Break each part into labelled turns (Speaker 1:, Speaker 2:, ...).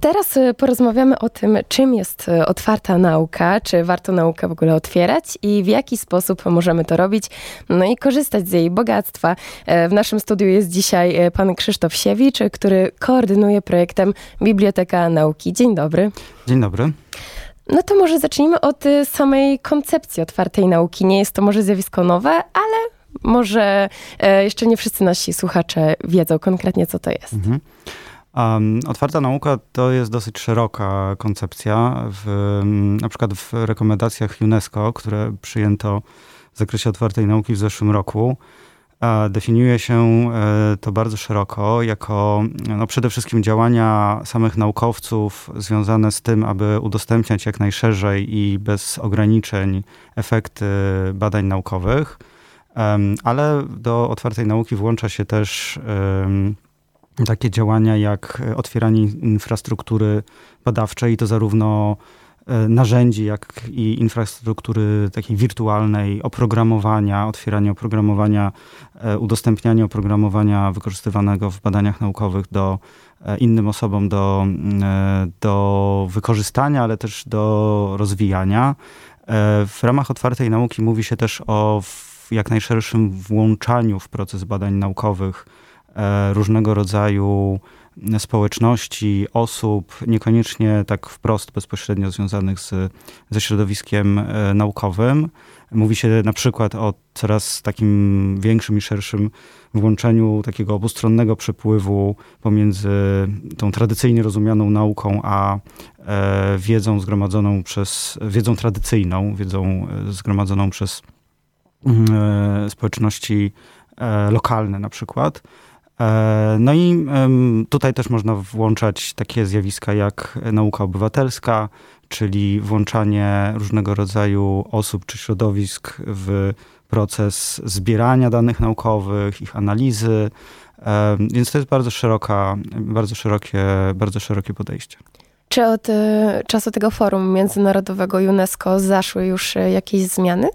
Speaker 1: Teraz y, porozmawiamy o tym, czym jest y, otwarta nauka, czy warto naukę w ogóle otwierać i w jaki sposób możemy to robić, no i korzystać z jej bogactwa. E, w naszym studiu jest dzisiaj e, pan Krzysztof Siewicz, który koordynuje projektem Biblioteka Nauki. Dzień dobry.
Speaker 2: Dzień dobry.
Speaker 1: No to może zacznijmy od y, samej koncepcji otwartej nauki. Nie jest to może zjawisko nowe, ale może e, jeszcze nie wszyscy nasi słuchacze wiedzą konkretnie, co to jest. Mhm.
Speaker 2: Um, otwarta nauka to jest dosyć szeroka koncepcja. W, na przykład w rekomendacjach UNESCO, które przyjęto w zakresie otwartej nauki w zeszłym roku, definiuje się e, to bardzo szeroko jako no, przede wszystkim działania samych naukowców związane z tym, aby udostępniać jak najszerzej i bez ograniczeń efekty badań naukowych, ale do otwartej nauki włącza się też takie działania jak otwieranie infrastruktury badawczej, to zarówno e, narzędzi, jak i infrastruktury takiej wirtualnej, oprogramowania, otwieranie oprogramowania, e, udostępnianie oprogramowania wykorzystywanego w badaniach naukowych do e, innym osobom do, do wykorzystania, ale też do rozwijania. W ramach otwartej nauki mówi się też o jak najszerszym włączaniu w proces badań naukowych E, różnego rodzaju społeczności, osób, niekoniecznie tak wprost bezpośrednio związanych z, ze środowiskiem e, naukowym. Mówi się na przykład o coraz takim większym i szerszym włączeniu takiego obustronnego przepływu pomiędzy tą tradycyjnie rozumianą nauką, a e, wiedzą zgromadzoną przez, wiedzą tradycyjną, wiedzą zgromadzoną przez mm, społeczności lokalne na przykład. E, no i tutaj też można włączać takie zjawiska jak nauka obywatelska, czyli włączanie różnego rodzaju osób czy środowisk w proces zbierania danych naukowych, ich analizy. E, więc to jest bardzo szeroka, bardzo szerokie, bardzo szerokie podejście.
Speaker 1: Czy od e, czasu tego forum międzynarodowego UNESCO zaszły już jakieś zmiany?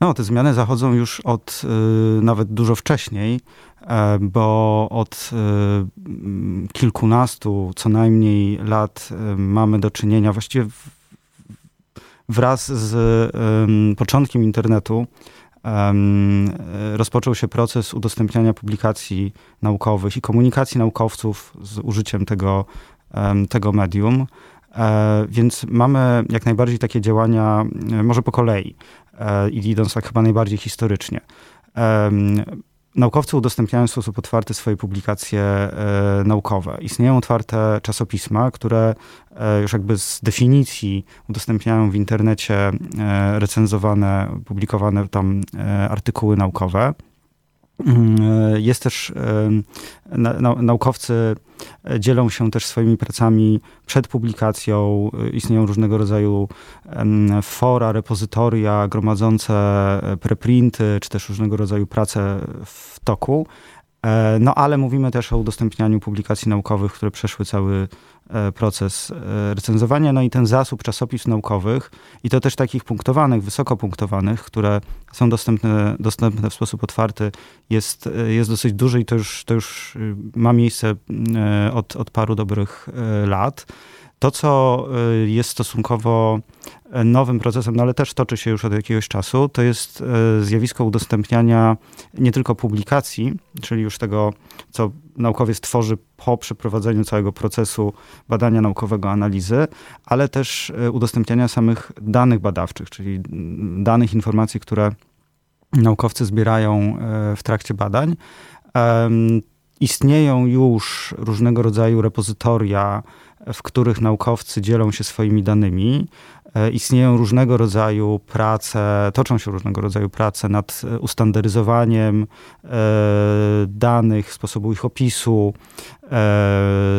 Speaker 2: No, te zmiany zachodzą już od y, nawet dużo wcześniej, bo od y, kilkunastu co najmniej lat y, mamy do czynienia właściwie wraz z początkiem internetu. Rozpoczął się proces udostępniania publikacji naukowych i komunikacji naukowców z użyciem tego, tego medium. E, więc mamy jak najbardziej takie działania, e, może po kolei. E, i idąc tak chyba najbardziej historycznie. Naukowcy udostępniają w sposób otwarty swoje publikacje e, naukowe. Istnieją otwarte czasopisma, które e, już jakby z definicji udostępniają w internecie recenzowane, publikowane tam artykuły naukowe. Mm, jest też, naukowcy dzielą się też swoimi pracami przed publikacją. Istnieją różnego rodzaju fora, repozytoria gromadzące preprinty, czy też różnego rodzaju prace w toku. E, no ale mówimy też o udostępnianiu publikacji naukowych, które przeszły cały e, proces e, recenzowania, no i ten zasób czasopism naukowych i to też takich punktowanych, wysoko punktowanych, które są dostępne, dostępne w sposób otwarty, jest, jest dosyć duży i to już, to już ma miejsce od, od paru dobrych lat. To, co jest stosunkowo nowym procesem, no ale też toczy się już od jakiegoś czasu, to jest e, zjawisko udostępniania nie tylko publikacji, czyli już tego, co naukowiec tworzy po przeprowadzeniu całego procesu badania naukowego, analizy, ale też e, udostępniania samych danych badawczych, czyli danych, informacji, które naukowcy zbierają e, w trakcie badań. Istnieją już różnego rodzaju repozytoria, w których naukowcy dzielą się swoimi danymi. E, istnieją różnego rodzaju prace, toczą się różnego rodzaju prace nad e, ustandaryzowaniem e, danych, sposobu ich opisu,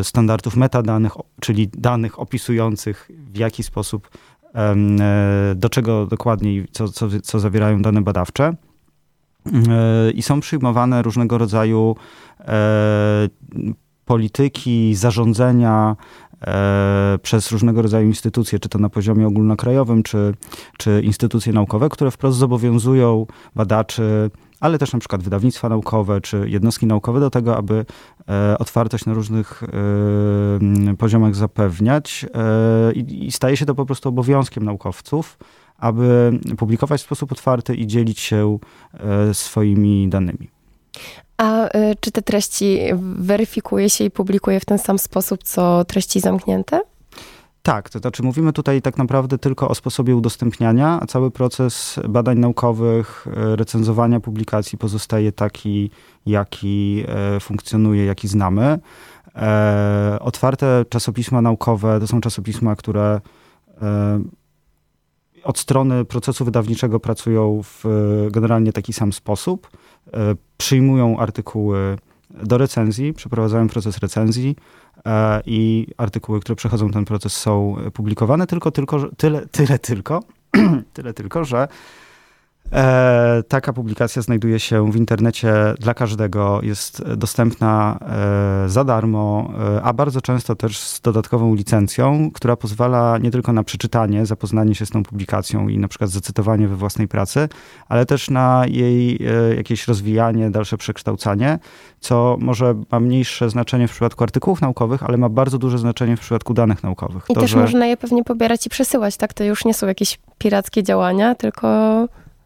Speaker 2: standardów metadanych, czyli danych opisujących w jaki sposób, do czego dokładniej, co, co, co zawierają dane badawcze. I są przyjmowane różnego rodzaju polityki, zarządzenia, E, przez różnego rodzaju instytucje, czy to na poziomie ogólnokrajowym, czy, czy instytucje naukowe, które wprost zobowiązują badaczy ale też na przykład wydawnictwa naukowe czy jednostki naukowe do tego, aby otwartość na różnych poziomach zapewniać i staje się to po prostu obowiązkiem naukowców, aby publikować w sposób otwarty i dzielić się swoimi danymi.
Speaker 1: A y, czy te treści weryfikuje się i publikuje w ten sam sposób, co treści zamknięte?
Speaker 2: Tak, to znaczy mówimy tutaj tak naprawdę tylko o sposobie udostępniania, a cały proces badań naukowych, y, recenzowania publikacji pozostaje taki, jaki y, funkcjonuje, jaki znamy. E, otwarte czasopisma naukowe to są czasopisma, które od strony procesu wydawniczego pracują w generalnie taki sam sposób. E, przyjmują artykuły do recenzji, przeprowadzają proces recenzji e, i artykuły, które przechodzą ten proces są publikowane, tylko, tylko tyle, tyle tylko, tyle tylko, że E, taka publikacja znajduje się w internecie dla każdego, jest dostępna e, za darmo, e, a bardzo często też z dodatkową licencją, która pozwala nie tylko na przeczytanie, zapoznanie się z tą publikacją i na przykład zacytowanie we własnej pracy, ale też na jej jakieś rozwijanie, dalsze przekształcanie, co może ma mniejsze znaczenie w przypadku artykułów naukowych, ale ma bardzo duże znaczenie w przypadku danych naukowych.
Speaker 1: I to, też że... można je pewnie pobierać i przesyłać, tak? To już nie są jakieś pirackie działania, tylko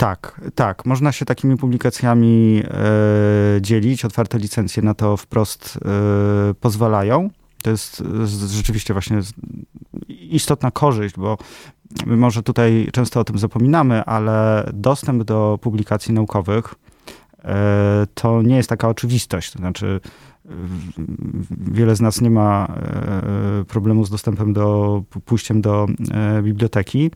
Speaker 2: tak, tak. Można się takimi publikacjami e, dzielić. Otwarte licencje na to wprost e, pozwalają. To jest rzeczywiście właśnie istotna korzyść, bo my może tutaj często o tym zapominamy, ale dostęp do publikacji naukowych e, to nie jest taka oczywistość. To znaczy, wiele z nas nie ma problemu z dostępem do pójściem do biblioteki.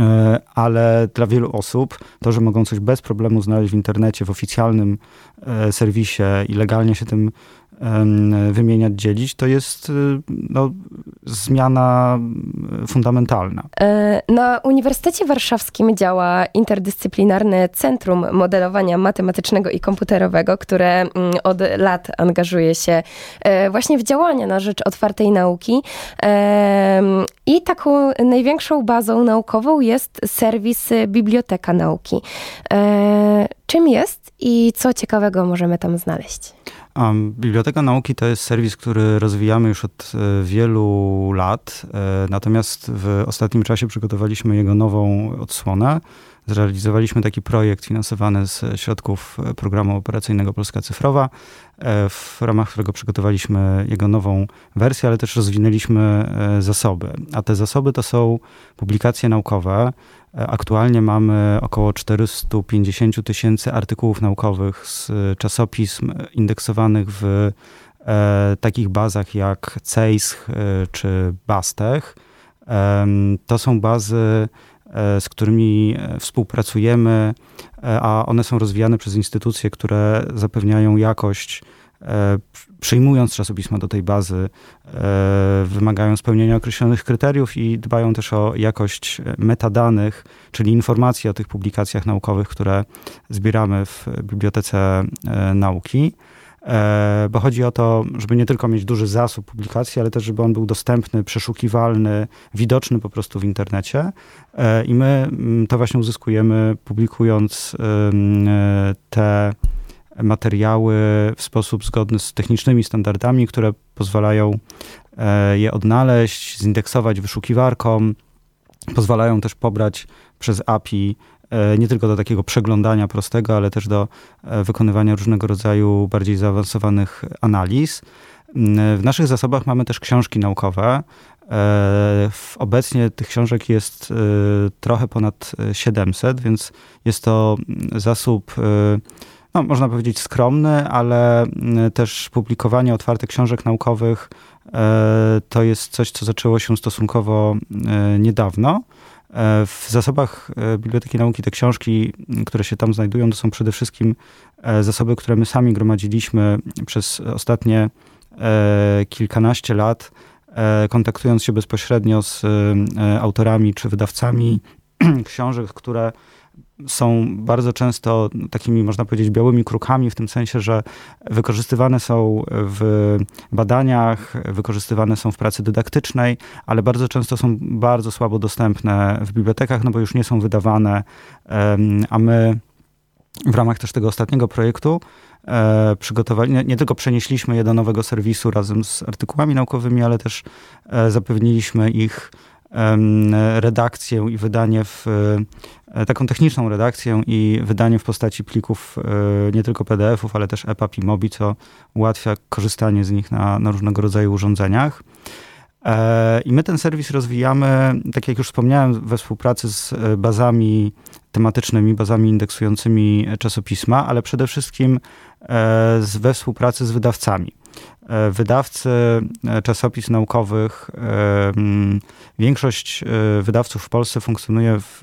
Speaker 2: E, ale dla wielu osób to, że mogą coś bez problemu znaleźć w internecie, w oficjalnym e, serwisie i legalnie się tym wymieniać, dzielić, to jest y, no, zmiana fundamentalna.
Speaker 1: E, na Uniwersytecie Warszawskim działa interdyscyplinarne Centrum Modelowania Matematycznego i Komputerowego, które mm, od lat angażuje się e, właśnie w działania na rzecz otwartej nauki. I taką największą bazą naukową jest serwis Biblioteka Nauki. E, czym jest i co ciekawego możemy tam znaleźć?
Speaker 2: Biblioteka Nauki to jest serwis, który rozwijamy już od e, wielu lat, e, natomiast w ostatnim czasie przygotowaliśmy jego nową odsłonę. Zrealizowaliśmy taki projekt finansowany z środków programu operacyjnego Polska Cyfrowa, e, w ramach którego przygotowaliśmy jego nową wersję, ale też rozwinęliśmy zasoby. A te zasoby to są publikacje naukowe, Aktualnie mamy około 450 tysięcy artykułów naukowych z czasopism indeksowanych w e, takich bazach jak CEISH e, czy BASTECH. E, to są bazy, e, z którymi e, współpracujemy, e, a one są rozwijane przez instytucje, które zapewniają jakość E, przyjmując czasopisma do tej bazy, e, wymagają spełnienia określonych kryteriów i dbają też o jakość metadanych, czyli informacji o tych publikacjach naukowych, które zbieramy w Bibliotece e, Nauki. Bo chodzi o to, żeby nie tylko mieć duży zasób publikacji, ale też, żeby on był dostępny, przeszukiwalny, widoczny po prostu w internecie. I my mm, to właśnie uzyskujemy, publikując te materiały w sposób zgodny z technicznymi standardami, które pozwalają e, je odnaleźć, zindeksować wyszukiwarką, pozwalają też pobrać przez API e, nie tylko do takiego przeglądania prostego, ale też do e, wykonywania różnego rodzaju bardziej zaawansowanych analiz. Mm, w naszych zasobach mamy też książki naukowe. Obecnie tych książek jest trochę ponad 700, więc jest to zasób no, można powiedzieć skromny, ale mm, też publikowanie otwartych książek naukowych e, to jest coś, co zaczęło się stosunkowo e, niedawno. E, w zasobach Biblioteki Nauki te książki, które się tam znajdują, to są przede wszystkim zasoby, które my sami gromadziliśmy przez ostatnie kilkanaście lat, kontaktując się bezpośrednio z autorami czy wydawcami książek, które są bardzo często takimi, można powiedzieć, białymi krukami, w tym sensie, że wykorzystywane są w badaniach, wykorzystywane są w pracy dydaktycznej, ale bardzo często są bardzo słabo dostępne w bibliotekach, no bo już nie są wydawane, a my w ramach też tego ostatniego projektu e, przygotowali, nie, nie, tylko przenieśliśmy je do nowego serwisu razem z artykułami naukowymi, ale też e, zapewniliśmy ich redakcję i wydanie w e, taką techniczną redakcję i wydanie w postaci plików e, nie tylko PDF-ów, ale też EPUB i MOBI, co ułatwia korzystanie z nich na, na różnego rodzaju urządzeniach. E, I my ten serwis rozwijamy, tak jak już wspomniałem, we współpracy z bazami tematycznymi, bazami indeksującymi czasopisma, ale przede wszystkim we współpracy z wydawcami. E, wydawcy e, czasopism naukowych, e, większość wydawców w Polsce funkcjonuje w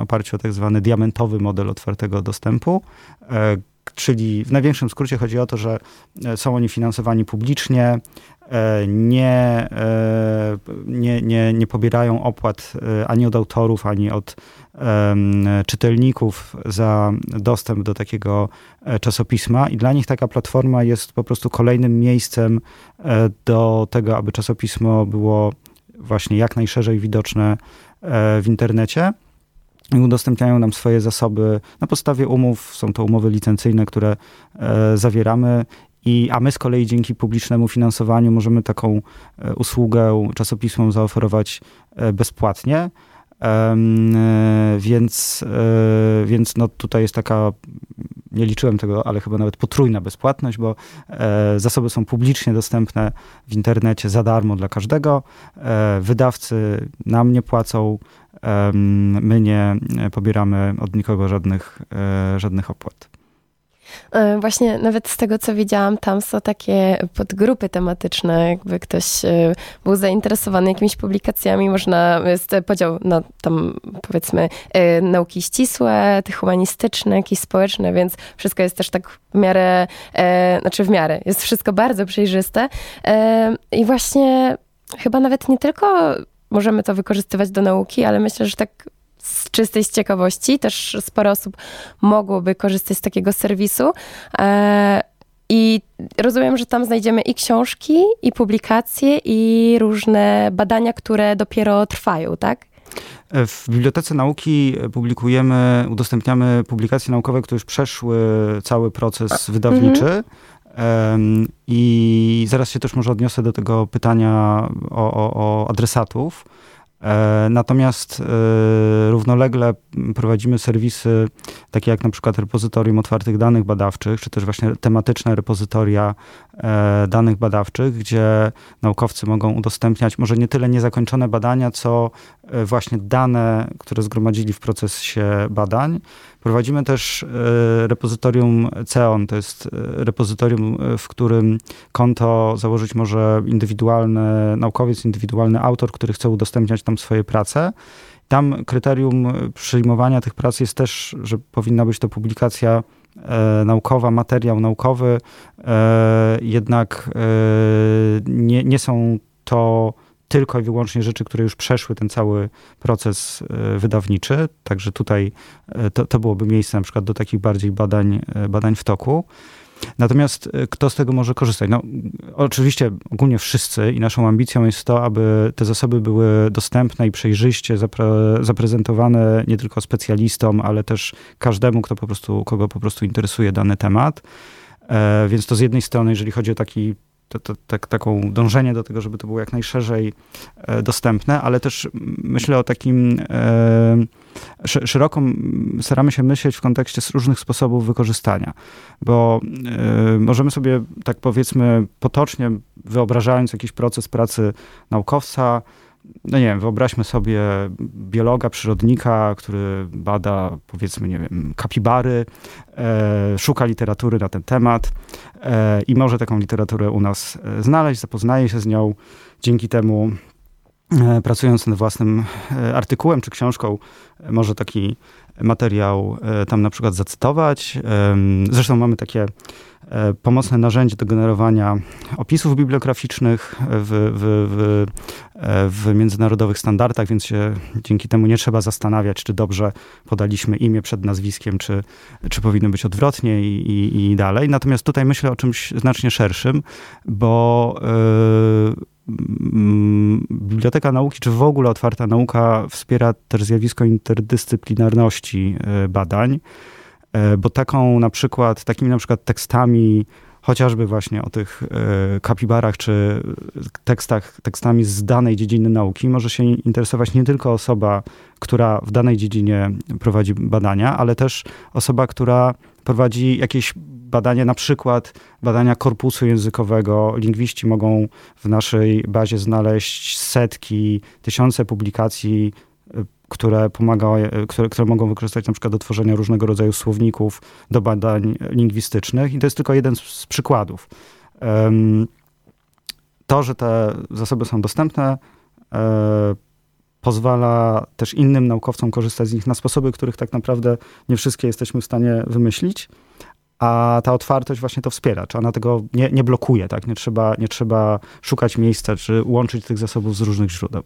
Speaker 2: oparciu o tak zwany diamentowy model otwartego dostępu, czyli w największym skrócie chodzi o to, że są oni finansowani publicznie, nie, nie, nie, nie pobierają opłat ani od autorów, ani od czytelników za dostęp do takiego e, czasopisma i dla nich taka platforma jest po prostu kolejnym miejscem e, do tego, aby czasopismo było właśnie jak najszerzej widoczne e, w internecie i udostępniają nam swoje zasoby na podstawie umów. Są to umowy licencyjne, które zawieramy. I, a my z kolei dzięki publicznemu finansowaniu możemy taką usługę czasopismom zaoferować bezpłatnie. E, więc, e, więc no tutaj jest taka, nie liczyłem tego, ale chyba nawet potrójna bezpłatność, bo e, zasoby są publicznie dostępne w internecie za darmo dla każdego. Wydawcy nam nie płacą, my nie pobieramy od nikogo żadnych, żadnych opłat.
Speaker 1: E, właśnie nawet z tego, co widziałam, tam są takie podgrupy tematyczne, jakby ktoś e, był zainteresowany jakimiś publikacjami, można, jest podział na tam powiedzmy e, nauki ścisłe, te humanistyczne, jakieś społeczne, więc wszystko jest też tak w miarę, znaczy w miarę, jest wszystko bardzo przejrzyste. I właśnie chyba nawet nie tylko możemy to wykorzystywać do nauki, ale myślę, że tak z czystej z ciekawości. Też sporo osób mogłoby korzystać z takiego serwisu. E, I rozumiem, że tam znajdziemy i książki, i publikacje, i różne badania, które dopiero trwają, tak?
Speaker 2: W Bibliotece Nauki publikujemy, udostępniamy publikacje naukowe, które już przeszły cały proces wydawniczy. Mhm. I zaraz się też może odniosę do tego pytania o, o, o adresatów. E, natomiast e, równolegle prowadzimy serwisy takie jak na przykład repozytorium otwartych danych badawczych, czy też właśnie tematyczne repozytoria e, danych badawczych, gdzie naukowcy mogą udostępniać może nie tyle niezakończone badania, co właśnie dane, które zgromadzili w procesie badań. Prowadzimy też repozytorium CEON, to jest repozytorium, w którym konto założyć może indywidualny naukowiec, indywidualny autor, który chce udostępniać tam swoje prace. Tam kryterium przyjmowania tych prac jest też, że powinna być to publikacja e, naukowa, materiał naukowy, e, jednak e, nie, nie są to tylko i wyłącznie rzeczy, które już przeszły ten cały proces e, wydawniczy. Także tutaj e, to, to byłoby miejsce na przykład do takich bardziej badań, e, badań w toku. Natomiast kto z tego może korzystać? No, oczywiście ogólnie wszyscy i naszą ambicją jest to, aby te zasoby były dostępne i przejrzyście zapre zaprezentowane nie tylko specjalistom, ale też każdemu, kto po prostu, kogo po prostu interesuje dany temat. E, więc to z jednej strony, jeżeli chodzi o taki to, tak, taką dążenie do tego, żeby to było jak najszerzej e, dostępne, ale też myślę o takim e, szeroko staramy się myśleć w kontekście różnych sposobów wykorzystania, bo e, możemy sobie tak powiedzmy potocznie wyobrażając jakiś proces pracy naukowca, no nie wiem, wyobraźmy sobie biologa, przyrodnika, który bada, powiedzmy, nie wiem, kapibary, e, szuka literatury na ten temat e, i może taką literaturę u nas e, znaleźć, zapoznaje się z nią. Dzięki temu, pracując nad własnym e, artykułem czy książką, e, może taki materiał tam na przykład zacytować. Zresztą mamy takie E, pomocne narzędzie do generowania opisów bibliograficznych w, w, w, e, w, międzynarodowych standardach, więc się dzięki temu nie trzeba zastanawiać, czy dobrze podaliśmy imię przed nazwiskiem, czy, czy powinno być odwrotnie i, i, i dalej. Natomiast tutaj myślę o czymś znacznie szerszym, bo yy, Biblioteka Nauki, czy w ogóle otwarta nauka wspiera też zjawisko interdyscyplinarności badań. bo taką na przykład, takimi na przykład tekstami chociażby właśnie o tych e, kapibarach czy tekstach, tekstami z danej dziedziny nauki może się interesować nie tylko osoba, która w danej dziedzinie prowadzi badania, ale też osoba, która prowadzi jakieś badania, na przykład badania korpusu językowego. Lingwiści mogą w naszej bazie znaleźć setki, tysiące publikacji które, pomaga, które, które mogą wykorzystać na przykład do tworzenia różnego rodzaju słowników do badań lingwistycznych. I to jest tylko jeden z, z przykładów. To, że te zasoby są dostępne, e, pozwala też innym naukowcom korzystać z nich na sposoby, których tak naprawdę nie wszystkie jesteśmy w stanie wymyślić, a ta otwartość właśnie to wspiera, czy ona tego nie, nie blokuje, tak? Nie trzeba, nie trzeba szukać miejsca, czy łączyć tych zasobów z różnych źródeł.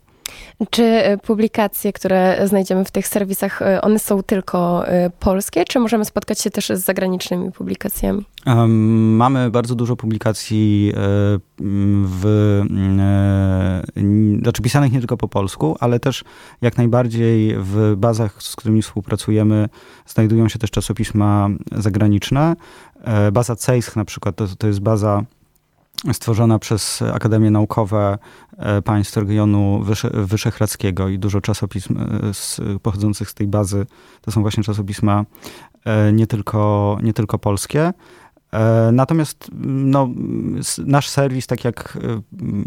Speaker 1: Czy e, publikacje, które znajdziemy w tych serwisach, e, one są tylko e, polskie, czy możemy spotkać się też z zagranicznymi publikacjami?
Speaker 2: Mamy bardzo dużo publikacji w, znaczy pisanych nie tylko po polsku, ale też jak najbardziej w bazach, z którymi współpracujemy, znajdują się też czasopisma zagraniczne. Baza CEISH na przykład to, to jest baza stworzona przez Akademie Naukowe e, państw regionu Wysze, Wyszehradzkiego i dużo czasopism e, z, pochodzących z tej bazy to są właśnie czasopisma e, nie tylko, nie tylko polskie. E, natomiast no, nasz serwis, tak jak e,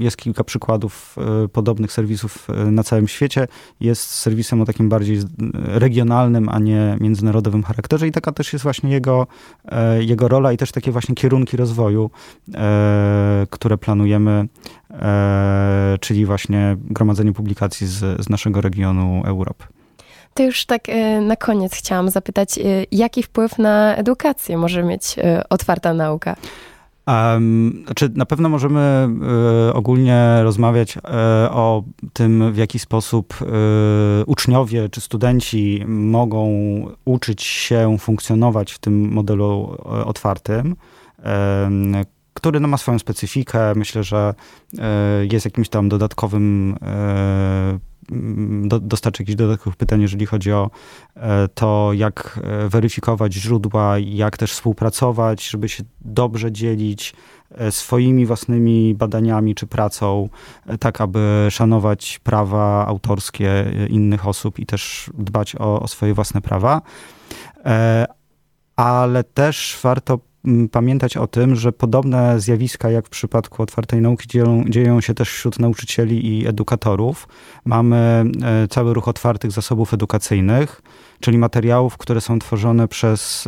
Speaker 2: jest kilka przykładów e, podobnych serwisów na całym świecie, jest serwisem o takim bardziej regionalnym, a nie międzynarodowym charakterze i taka też jest właśnie jego, jego rola i też takie właśnie kierunki rozwoju, które planujemy, czyli właśnie gromadzenie publikacji z, z naszego regionu Europy.
Speaker 1: To już tak e, na koniec chciałam zapytać, e, jaki wpływ na edukację może mieć e, otwarta nauka?
Speaker 2: Um, znaczy na pewno możemy y, ogólnie rozmawiać y, o tym, w jaki sposób y, uczniowie czy studenci mogą uczyć się funkcjonować w tym modelu otwartym, który no, ma swoją specyfikę. Myślę, że jest jakimś tam dodatkowym do, dostarczy jakichś dodatkowych pytań, jeżeli chodzi o e, to, jak e, weryfikować źródła, jak też współpracować, żeby się dobrze dzielić e, swoimi własnymi badaniami czy pracą, tak aby szanować prawa autorskie innych osób i też dbać o, o swoje własne prawa. Ale też warto pamiętać o tym, że podobne zjawiska jak w przypadku otwartej nauki dzieją, dzieją się też wśród nauczycieli i edukatorów. Mamy e, cały ruch otwartych zasobów edukacyjnych, czyli materiałów, które są tworzone przez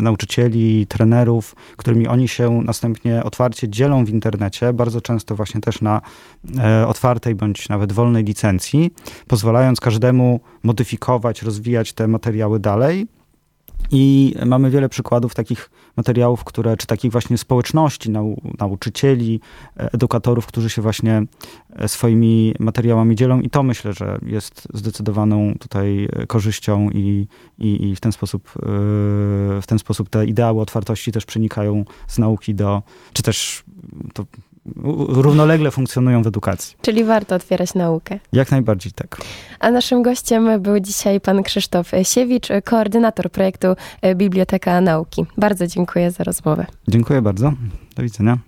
Speaker 2: nauczycieli, trenerów, którymi oni się następnie otwarcie dzielą w internecie, bardzo często właśnie też na e, otwartej bądź nawet wolnej licencji, pozwalając każdemu modyfikować, rozwijać te materiały dalej i mamy wiele przykładów takich materiałów, które, czy takich właśnie społeczności, nau, nauczycieli, edukatorów, którzy się właśnie e, swoimi materiałami dzielą. I to myślę, że jest zdecydowaną tutaj korzyścią i, i, i w ten sposób e, w ten sposób te ideały otwartości też przenikają z nauki do, czy też to równolegle funkcjonują w edukacji.
Speaker 1: Czyli warto otwierać naukę.
Speaker 2: Jak najbardziej tak.
Speaker 1: A naszym gościem był dzisiaj pan Krzysztof Siewicz, koordynator projektu Biblioteka Nauki. Bardzo dziękuję za rozmowę.
Speaker 2: Dziękuję bardzo. Do widzenia.